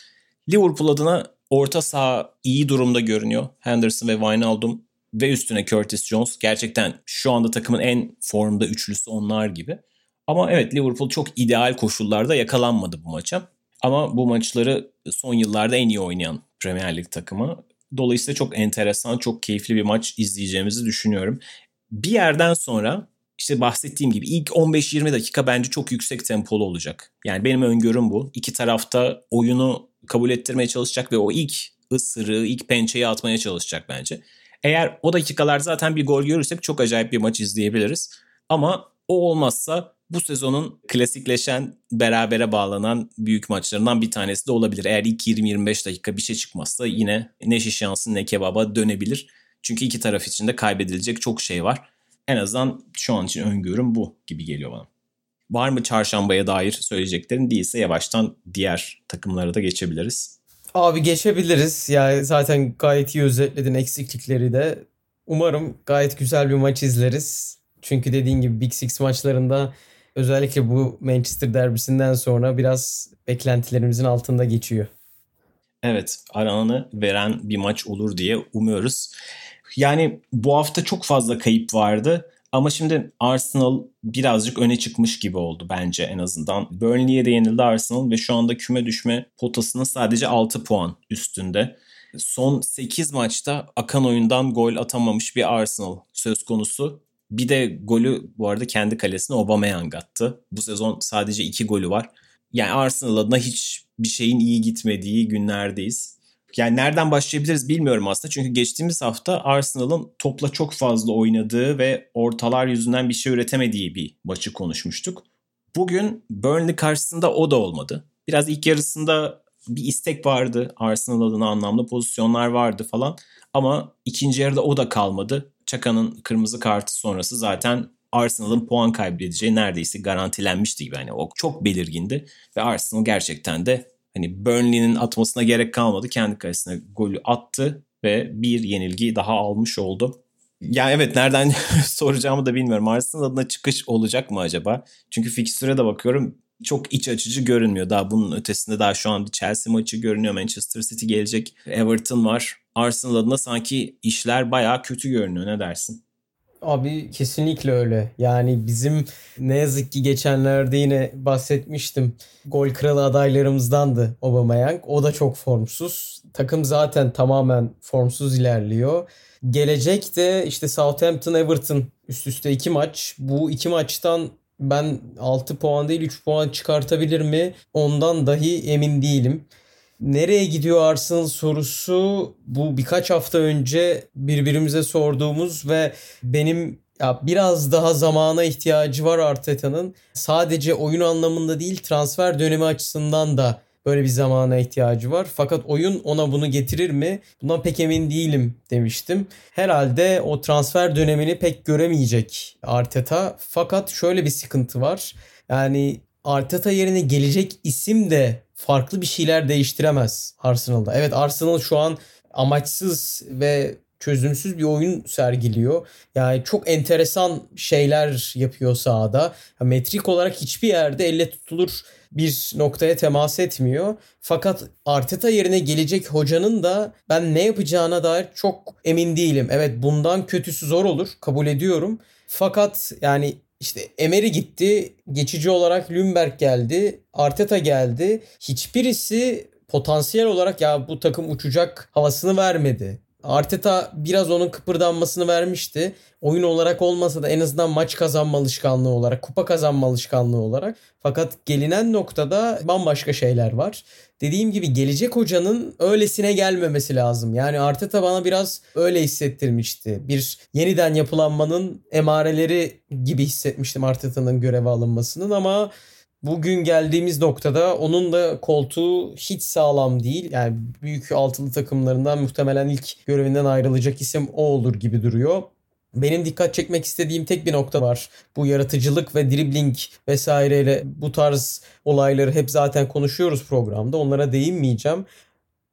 Liverpool adına orta saha iyi durumda görünüyor. Henderson ve Wijnaldum ve üstüne Curtis Jones gerçekten şu anda takımın en formda üçlüsü onlar gibi. Ama evet Liverpool çok ideal koşullarda yakalanmadı bu maça. Ama bu maçları son yıllarda en iyi oynayan Premier Lig takımı. Dolayısıyla çok enteresan, çok keyifli bir maç izleyeceğimizi düşünüyorum. Bir yerden sonra işte bahsettiğim gibi ilk 15-20 dakika bence çok yüksek tempolu olacak. Yani benim öngörüm bu. İki tarafta oyunu kabul ettirmeye çalışacak ve o ilk ısırığı, ilk pençeyi atmaya çalışacak bence. Eğer o dakikalar zaten bir gol görürsek çok acayip bir maç izleyebiliriz. Ama o olmazsa bu sezonun klasikleşen, berabere bağlanan büyük maçlarından bir tanesi de olabilir. Eğer ilk 20-25 dakika bir şey çıkmazsa yine ne şiş yansın ne kebaba dönebilir. Çünkü iki taraf için de kaybedilecek çok şey var. En azından şu an için öngörüm bu gibi geliyor bana. Var mı çarşambaya dair söyleyeceklerin değilse yavaştan diğer takımlara da geçebiliriz. Abi geçebiliriz. Yani zaten gayet iyi özetledin eksiklikleri de. Umarım gayet güzel bir maç izleriz. Çünkü dediğin gibi Big Six maçlarında özellikle bu Manchester derbisinden sonra biraz beklentilerimizin altında geçiyor. Evet aranı veren bir maç olur diye umuyoruz. Yani bu hafta çok fazla kayıp vardı. Ama şimdi Arsenal birazcık öne çıkmış gibi oldu bence en azından. Burnley'e de yenildi Arsenal ve şu anda küme düşme potasının sadece 6 puan üstünde. Son 8 maçta akan oyundan gol atamamış bir Arsenal söz konusu. Bir de golü bu arada kendi kalesine Aubameyang attı. Bu sezon sadece 2 golü var. Yani Arsenal adına hiç bir şeyin iyi gitmediği günlerdeyiz. Yani nereden başlayabiliriz bilmiyorum aslında. Çünkü geçtiğimiz hafta Arsenal'ın topla çok fazla oynadığı ve ortalar yüzünden bir şey üretemediği bir maçı konuşmuştuk. Bugün Burnley karşısında o da olmadı. Biraz ilk yarısında bir istek vardı. Arsenal adına anlamlı pozisyonlar vardı falan. Ama ikinci yarıda o da kalmadı. Çaka'nın kırmızı kartı sonrası zaten Arsenal'ın puan kaybedeceği neredeyse garantilenmişti gibi. Yani o çok belirgindi ve Arsenal gerçekten de hani Burnley'nin atmasına gerek kalmadı. Kendi kalesine golü attı ve bir yenilgi daha almış oldu. Yani evet nereden soracağımı da bilmiyorum. Arsenal adına çıkış olacak mı acaba? Çünkü fikstüre de bakıyorum çok iç açıcı görünmüyor. Daha bunun ötesinde daha şu an bir Chelsea maçı görünüyor. Manchester City gelecek. Everton var. Arsenal adına sanki işler bayağı kötü görünüyor. Ne dersin? Abi kesinlikle öyle. Yani bizim ne yazık ki geçenlerde yine bahsetmiştim. Gol kralı adaylarımızdandı Aubameyang. O da çok formsuz. Takım zaten tamamen formsuz ilerliyor. Gelecek de işte Southampton Everton üst üste iki maç. Bu iki maçtan ben 6 puan değil 3 puan çıkartabilir mi? Ondan dahi emin değilim. Nereye gidiyor Arsenal sorusu bu birkaç hafta önce birbirimize sorduğumuz ve benim ya biraz daha zamana ihtiyacı var Arteta'nın. Sadece oyun anlamında değil transfer dönemi açısından da böyle bir zamana ihtiyacı var. Fakat oyun ona bunu getirir mi? Bundan pek emin değilim demiştim. Herhalde o transfer dönemini pek göremeyecek Arteta. Fakat şöyle bir sıkıntı var. Yani Arteta yerine gelecek isim de farklı bir şeyler değiştiremez Arsenal'da. Evet Arsenal şu an amaçsız ve çözümsüz bir oyun sergiliyor. Yani çok enteresan şeyler yapıyor sahada. Metrik olarak hiçbir yerde elle tutulur bir noktaya temas etmiyor. Fakat Arteta yerine gelecek hocanın da ben ne yapacağına dair çok emin değilim. Evet bundan kötüsü zor olur kabul ediyorum. Fakat yani işte Emery gitti, geçici olarak Lümberg geldi, Arteta geldi. Hiçbirisi potansiyel olarak ya bu takım uçacak havasını vermedi. Arteta biraz onun kıpırdanmasını vermişti. Oyun olarak olmasa da en azından maç kazanma alışkanlığı olarak, kupa kazanma alışkanlığı olarak. Fakat gelinen noktada bambaşka şeyler var. Dediğim gibi gelecek hocanın öylesine gelmemesi lazım. Yani Arteta bana biraz öyle hissettirmişti. Bir yeniden yapılanmanın emareleri gibi hissetmiştim Arteta'nın göreve alınmasının ama bugün geldiğimiz noktada onun da koltuğu hiç sağlam değil. Yani büyük altılı takımlarından muhtemelen ilk görevinden ayrılacak isim o olur gibi duruyor. Benim dikkat çekmek istediğim tek bir nokta var. Bu yaratıcılık ve dribbling vesaireyle bu tarz olayları hep zaten konuşuyoruz programda. Onlara değinmeyeceğim.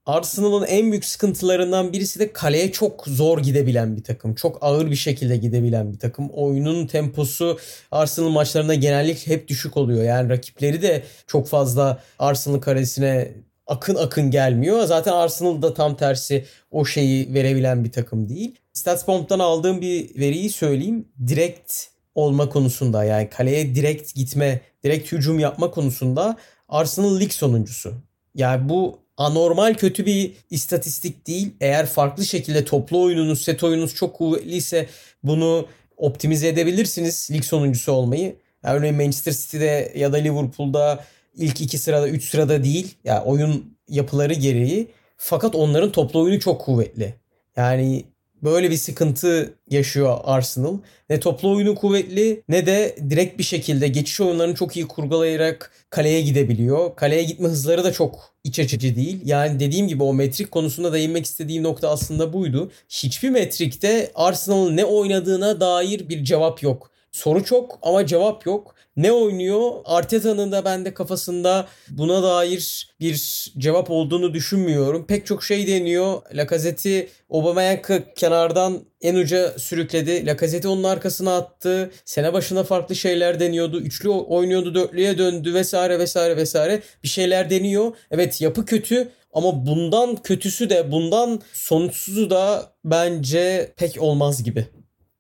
Arsenal'ın en büyük sıkıntılarından birisi de kaleye çok zor gidebilen bir takım. Çok ağır bir şekilde gidebilen bir takım. Oyunun temposu Arsenal maçlarında genellikle hep düşük oluyor. Yani rakipleri de çok fazla Arsenal karesine akın akın gelmiyor. Zaten Arsenal da tam tersi o şeyi verebilen bir takım değil. StatsBomb'dan aldığım bir veriyi söyleyeyim. Direkt olma konusunda yani kaleye direkt gitme, direkt hücum yapma konusunda Arsenal lig sonuncusu. Yani bu anormal kötü bir istatistik değil. Eğer farklı şekilde toplu oyununuz, set oyununuz çok kuvvetliyse bunu optimize edebilirsiniz lig sonuncusu olmayı. Yani örneğin Manchester City'de ya da Liverpool'da ilk iki sırada, üç sırada değil. Yani oyun yapıları gereği. Fakat onların toplu oyunu çok kuvvetli. Yani böyle bir sıkıntı yaşıyor Arsenal. Ne toplu oyunu kuvvetli ne de direkt bir şekilde geçiş oyunlarını çok iyi kurgulayarak kaleye gidebiliyor. Kaleye gitme hızları da çok iç açıcı değil. Yani dediğim gibi o metrik konusunda değinmek istediğim nokta aslında buydu. Hiçbir metrikte Arsenal'ın ne oynadığına dair bir cevap yok. Soru çok ama cevap yok ne oynuyor? Arteta'nın da bende kafasında buna dair bir cevap olduğunu düşünmüyorum. Pek çok şey deniyor. Lacazette'i Aubameyang'ı kenardan en uca sürükledi. Lacazette onun arkasına attı. Sene başında farklı şeyler deniyordu. Üçlü oynuyordu, dörtlüye döndü vesaire vesaire vesaire. Bir şeyler deniyor. Evet yapı kötü ama bundan kötüsü de bundan sonuçsuzu da bence pek olmaz gibi.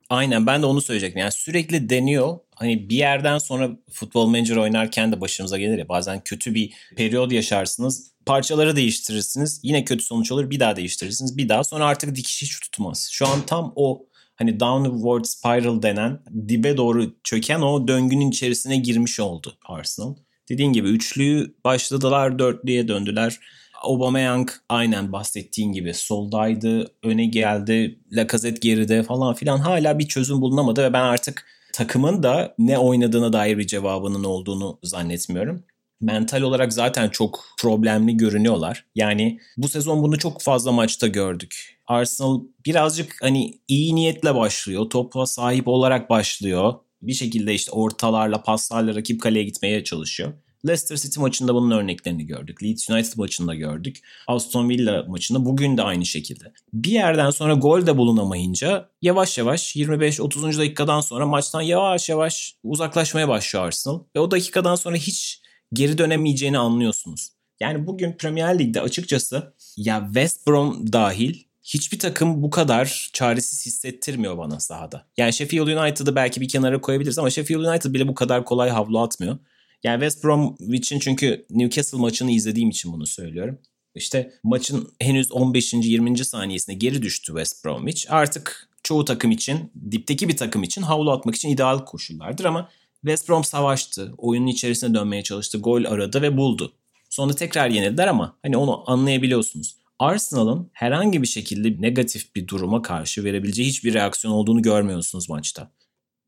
Aynen ben de onu söyleyecektim. Yani sürekli deniyor. Hani bir yerden sonra futbol manager oynarken de başımıza gelir ya bazen kötü bir periyod yaşarsınız. Parçaları değiştirirsiniz. Yine kötü sonuç olur. Bir daha değiştirirsiniz. Bir daha sonra artık dikiş hiç tutmaz. Şu an tam o hani downward spiral denen dibe doğru çöken o döngünün içerisine girmiş oldu Arsenal. Dediğin gibi üçlüyü başladılar dörtlüye döndüler Aubameyang aynen bahsettiğin gibi soldaydı, öne geldi, Lacazette geride falan filan hala bir çözüm bulunamadı ve ben artık takımın da ne oynadığına dair bir cevabının olduğunu zannetmiyorum. Mental olarak zaten çok problemli görünüyorlar. Yani bu sezon bunu çok fazla maçta gördük. Arsenal birazcık hani iyi niyetle başlıyor. Topa sahip olarak başlıyor. Bir şekilde işte ortalarla, paslarla rakip kaleye gitmeye çalışıyor. Leicester City maçında bunun örneklerini gördük. Leeds United maçında gördük. Aston Villa maçında bugün de aynı şekilde. Bir yerden sonra gol de bulunamayınca yavaş yavaş 25-30. dakikadan sonra maçtan yavaş yavaş uzaklaşmaya başlıyor Arsenal. Ve o dakikadan sonra hiç geri dönemeyeceğini anlıyorsunuz. Yani bugün Premier Lig'de açıkçası ya West Brom dahil hiçbir takım bu kadar çaresiz hissettirmiyor bana sahada. Yani Sheffield United'ı belki bir kenara koyabiliriz ama Sheffield United bile bu kadar kolay havlu atmıyor. Yani West Bromwich'in çünkü Newcastle maçını izlediğim için bunu söylüyorum. İşte maçın henüz 15. 20. saniyesine geri düştü West Bromwich. Artık çoğu takım için, dipteki bir takım için havlu atmak için ideal koşullardır ama West Brom savaştı. Oyunun içerisine dönmeye çalıştı. Gol aradı ve buldu. Sonra tekrar yenildiler ama hani onu anlayabiliyorsunuz. Arsenal'ın herhangi bir şekilde negatif bir duruma karşı verebileceği hiçbir reaksiyon olduğunu görmüyorsunuz maçta.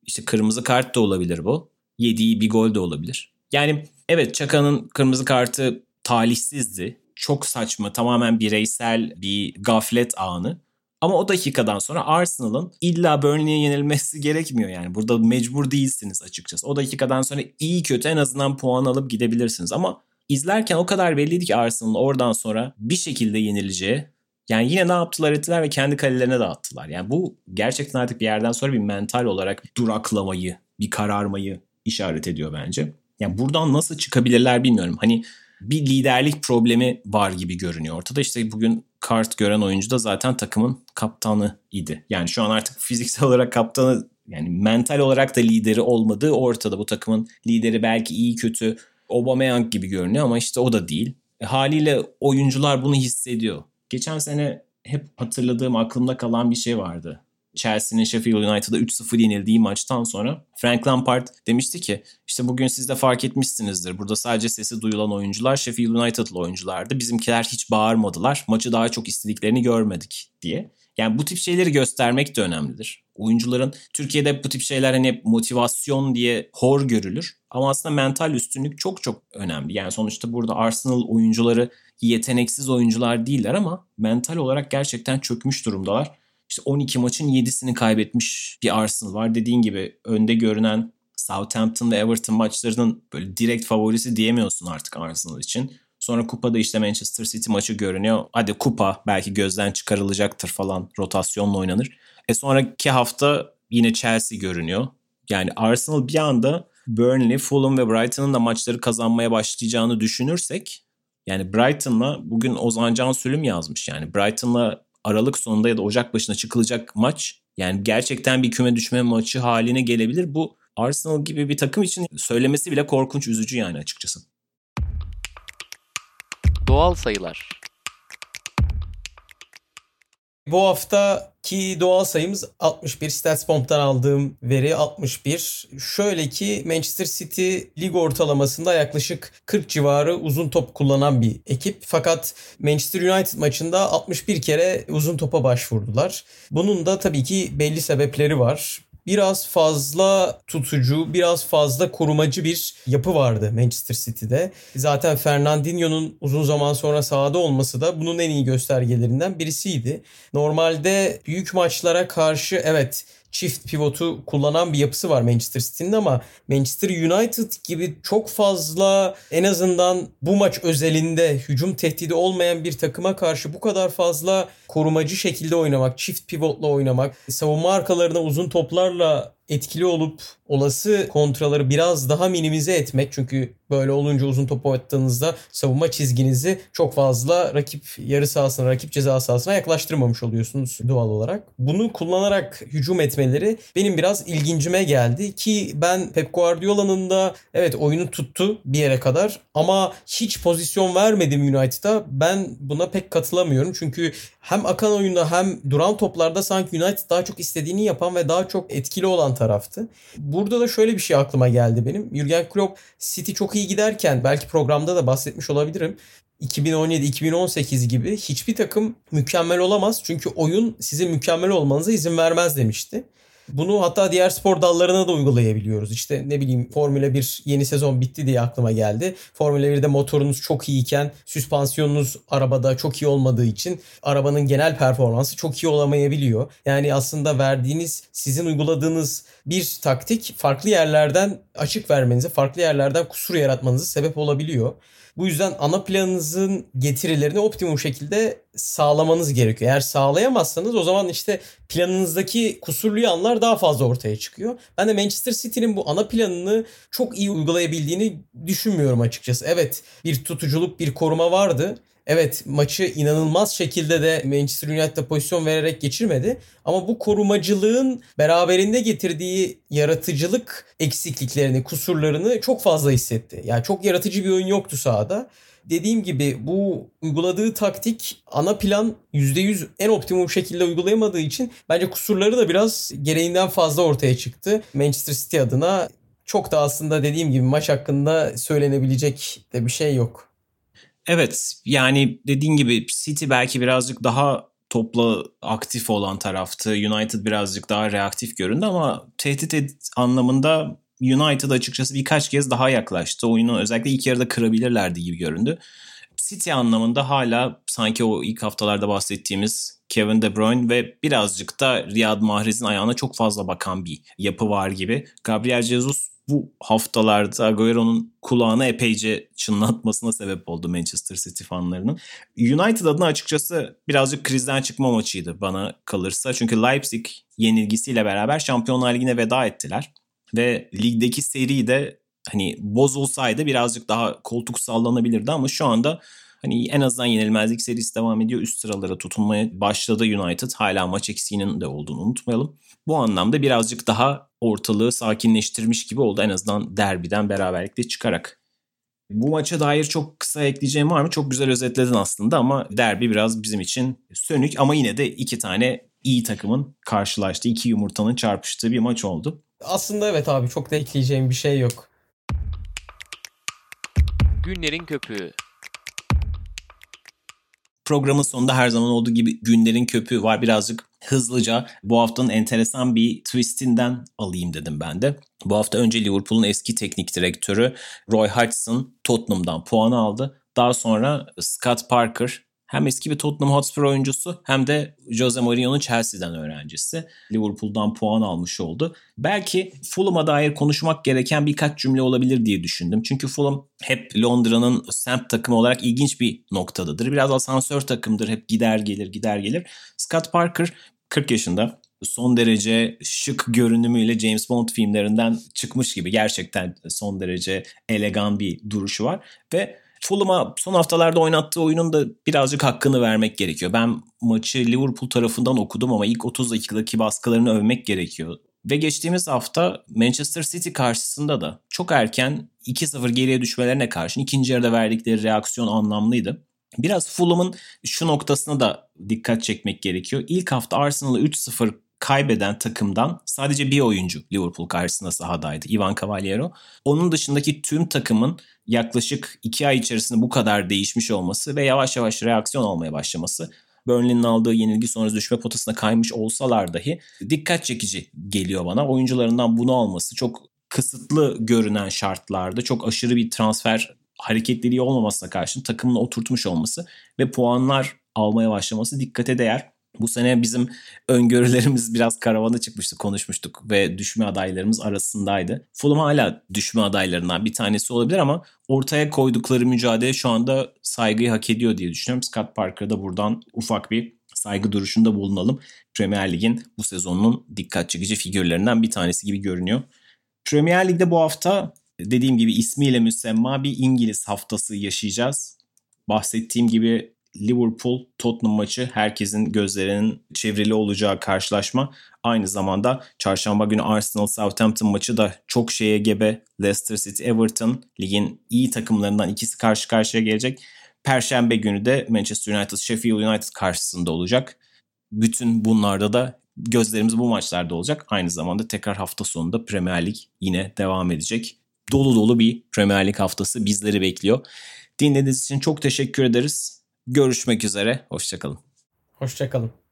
İşte kırmızı kart da olabilir bu. Yediği bir gol de olabilir. Yani evet Çaka'nın kırmızı kartı talihsizdi. Çok saçma, tamamen bireysel bir gaflet anı. Ama o dakikadan sonra Arsenal'ın illa Burnley'e yenilmesi gerekmiyor yani. Burada mecbur değilsiniz açıkçası. O dakikadan sonra iyi kötü en azından puan alıp gidebilirsiniz. Ama izlerken o kadar belliydi ki Arsenal'ın oradan sonra bir şekilde yenileceği Yani yine ne yaptılar ettiler ve kendi kalelerine dağıttılar. Yani bu gerçekten artık bir yerden sonra bir mental olarak duraklamayı, bir kararmayı işaret ediyor bence. Yani buradan nasıl çıkabilirler bilmiyorum. Hani bir liderlik problemi var gibi görünüyor ortada. İşte bugün kart gören oyuncu da zaten takımın kaptanı idi. Yani şu an artık fiziksel olarak kaptanı yani mental olarak da lideri olmadığı ortada. Bu takımın lideri belki iyi kötü Aubameyang gibi görünüyor ama işte o da değil. E, haliyle oyuncular bunu hissediyor. Geçen sene hep hatırladığım aklımda kalan bir şey vardı. Chelsea'nin Sheffield United'a 3-0 yenildiği maçtan sonra Frank Lampard demişti ki işte bugün siz de fark etmişsinizdir. Burada sadece sesi duyulan oyuncular Sheffield United'lı oyunculardı. Bizimkiler hiç bağırmadılar. Maçı daha çok istediklerini görmedik diye. Yani bu tip şeyleri göstermek de önemlidir. Oyuncuların Türkiye'de bu tip şeyler hani motivasyon diye hor görülür. Ama aslında mental üstünlük çok çok önemli. Yani sonuçta burada Arsenal oyuncuları yeteneksiz oyuncular değiller ama mental olarak gerçekten çökmüş durumdalar. İşte 12 maçın 7'sini kaybetmiş bir Arsenal var. Dediğin gibi önde görünen Southampton ve Everton maçlarının böyle direkt favorisi diyemiyorsun artık Arsenal için. Sonra kupada işte Manchester City maçı görünüyor. Hadi kupa belki gözden çıkarılacaktır falan rotasyonla oynanır. E sonraki hafta yine Chelsea görünüyor. Yani Arsenal bir anda Burnley, Fulham ve Brighton'ın da maçları kazanmaya başlayacağını düşünürsek yani Brighton'la bugün Ozan Can Sülüm yazmış yani Brighton'la Aralık sonunda ya da Ocak başına çıkılacak maç yani gerçekten bir küme düşme maçı haline gelebilir. Bu Arsenal gibi bir takım için söylemesi bile korkunç üzücü yani açıkçası. Doğal sayılar. Bu haftaki doğal sayımız 61. StatsBomb'dan aldığım veri 61. Şöyle ki Manchester City lig ortalamasında yaklaşık 40 civarı uzun top kullanan bir ekip. Fakat Manchester United maçında 61 kere uzun topa başvurdular. Bunun da tabii ki belli sebepleri var biraz fazla tutucu, biraz fazla korumacı bir yapı vardı Manchester City'de. Zaten Fernandinho'nun uzun zaman sonra sahada olması da bunun en iyi göstergelerinden birisiydi. Normalde büyük maçlara karşı evet çift pivotu kullanan bir yapısı var Manchester City'nin ama Manchester United gibi çok fazla en azından bu maç özelinde hücum tehdidi olmayan bir takıma karşı bu kadar fazla korumacı şekilde oynamak, çift pivotla oynamak, savunma arkalarına uzun toplarla etkili olup olası kontraları biraz daha minimize etmek. Çünkü böyle olunca uzun top attığınızda savunma çizginizi çok fazla rakip yarı sahasına, rakip ceza sahasına yaklaştırmamış oluyorsunuz doğal olarak. Bunu kullanarak hücum etmeleri benim biraz ilgincime geldi ki ben Pep Guardiola'nın da evet oyunu tuttu bir yere kadar ama hiç pozisyon vermedim United'a. Ben buna pek katılamıyorum. Çünkü hem akan oyunda hem duran toplarda sanki United daha çok istediğini yapan ve daha çok etkili olan taraftı. Burada da şöyle bir şey aklıma geldi benim. Jurgen Klopp City çok iyi giderken belki programda da bahsetmiş olabilirim. 2017-2018 gibi hiçbir takım mükemmel olamaz. Çünkü oyun sizin mükemmel olmanıza izin vermez demişti. Bunu hatta diğer spor dallarına da uygulayabiliyoruz. İşte ne bileyim Formula 1 yeni sezon bitti diye aklıma geldi. Formula 1'de motorunuz çok iyiyken süspansiyonunuz arabada çok iyi olmadığı için arabanın genel performansı çok iyi olamayabiliyor. Yani aslında verdiğiniz sizin uyguladığınız bir taktik farklı yerlerden açık vermenize, farklı yerlerden kusur yaratmanıza sebep olabiliyor. Bu yüzden ana planınızın getirilerini optimum şekilde sağlamanız gerekiyor. Eğer sağlayamazsanız o zaman işte planınızdaki kusurlu yanlar daha fazla ortaya çıkıyor. Ben de Manchester City'nin bu ana planını çok iyi uygulayabildiğini düşünmüyorum açıkçası. Evet bir tutuculuk, bir koruma vardı. Evet maçı inanılmaz şekilde de Manchester United'a pozisyon vererek geçirmedi. Ama bu korumacılığın beraberinde getirdiği yaratıcılık eksikliklerini, kusurlarını çok fazla hissetti. Yani çok yaratıcı bir oyun yoktu sahada. Dediğim gibi bu uyguladığı taktik ana plan %100 en optimum şekilde uygulayamadığı için bence kusurları da biraz gereğinden fazla ortaya çıktı. Manchester City adına çok da aslında dediğim gibi maç hakkında söylenebilecek de bir şey yok. Evet yani dediğin gibi City belki birazcık daha topla aktif olan taraftı. United birazcık daha reaktif göründü ama tehdit anlamında United açıkçası birkaç kez daha yaklaştı. Oyunu özellikle ilk yarıda kırabilirlerdi gibi göründü. City anlamında hala sanki o ilk haftalarda bahsettiğimiz Kevin De Bruyne ve birazcık da Riyad Mahrez'in ayağına çok fazla bakan bir yapı var gibi. Gabriel Jesus bu haftalarda Agüero'nun kulağına epeyce çınlatmasına sebep oldu Manchester City fanlarının. United adına açıkçası birazcık krizden çıkma maçıydı bana kalırsa. Çünkü Leipzig yenilgisiyle beraber Şampiyonlar Ligi'ne veda ettiler. Ve ligdeki seri de hani bozulsaydı birazcık daha koltuk sallanabilirdi ama şu anda hani en azından yenilmezlik serisi devam ediyor. Üst sıralara tutunmaya başladı United. Hala maç eksiğinin de olduğunu unutmayalım. Bu anlamda birazcık daha ortalığı sakinleştirmiş gibi oldu en azından derbiden beraberlikle çıkarak. Bu maça dair çok kısa ekleyeceğim var mı? Çok güzel özetledin aslında ama derbi biraz bizim için sönük ama yine de iki tane iyi takımın karşılaştığı, iki yumurtanın çarpıştığı bir maç oldu. Aslında evet abi çok da ekleyeceğim bir şey yok. Günlerin köpüğü. Programın sonunda her zaman olduğu gibi günlerin köpüğü var. Birazcık hızlıca bu haftanın enteresan bir twistinden alayım dedim ben de. Bu hafta önce Liverpool'un eski teknik direktörü Roy Hodgson Tottenham'dan puan aldı. Daha sonra Scott Parker hem eski bir Tottenham Hotspur oyuncusu hem de Jose Mourinho'nun Chelsea'den öğrencisi. Liverpool'dan puan almış oldu. Belki Fulham'a dair konuşmak gereken birkaç cümle olabilir diye düşündüm. Çünkü Fulham hep Londra'nın semt takımı olarak ilginç bir noktadadır. Biraz asansör takımdır. Hep gider gelir gider gelir. Scott Parker 40 yaşında son derece şık görünümüyle James Bond filmlerinden çıkmış gibi gerçekten son derece elegan bir duruşu var ve Fulham'a son haftalarda oynattığı oyunun da birazcık hakkını vermek gerekiyor. Ben maçı Liverpool tarafından okudum ama ilk 30 dakikadaki baskılarını övmek gerekiyor. Ve geçtiğimiz hafta Manchester City karşısında da çok erken 2-0 geriye düşmelerine karşın ikinci yarıda verdikleri reaksiyon anlamlıydı. Biraz Fulham'ın şu noktasına da dikkat çekmek gerekiyor. İlk hafta Arsenal'ı 3-0 kaybeden takımdan sadece bir oyuncu Liverpool karşısında sahadaydı. Ivan Cavaliero. Onun dışındaki tüm takımın yaklaşık iki ay içerisinde bu kadar değişmiş olması ve yavaş yavaş reaksiyon almaya başlaması Burnley'nin aldığı yenilgi sonrası düşme potasına kaymış olsalar dahi dikkat çekici geliyor bana. Oyuncularından bunu alması çok kısıtlı görünen şartlarda çok aşırı bir transfer hareketliliği olmamasına karşın takımını oturtmuş olması ve puanlar almaya başlaması dikkate değer. Bu sene bizim öngörülerimiz biraz karavana çıkmıştı konuşmuştuk ve düşme adaylarımız arasındaydı. Fulham hala düşme adaylarından bir tanesi olabilir ama ortaya koydukları mücadele şu anda saygıyı hak ediyor diye düşünüyorum. Scott Parker'da buradan ufak bir saygı duruşunda bulunalım. Premier Lig'in bu sezonunun dikkat çekici figürlerinden bir tanesi gibi görünüyor. Premier Lig'de bu hafta dediğim gibi ismiyle müsemma bir İngiliz haftası yaşayacağız. Bahsettiğim gibi Liverpool Tottenham maçı herkesin gözlerinin çevrili olacağı karşılaşma. Aynı zamanda çarşamba günü Arsenal Southampton maçı da çok şeye gebe. Leicester City Everton ligin iyi takımlarından ikisi karşı karşıya gelecek. Perşembe günü de Manchester United Sheffield United karşısında olacak. Bütün bunlarda da gözlerimiz bu maçlarda olacak. Aynı zamanda tekrar hafta sonunda Premier Lig yine devam edecek. Dolu dolu bir Premier Lig haftası bizleri bekliyor. Dinlediğiniz için çok teşekkür ederiz. Görüşmek üzere. Hoşçakalın. Hoşçakalın.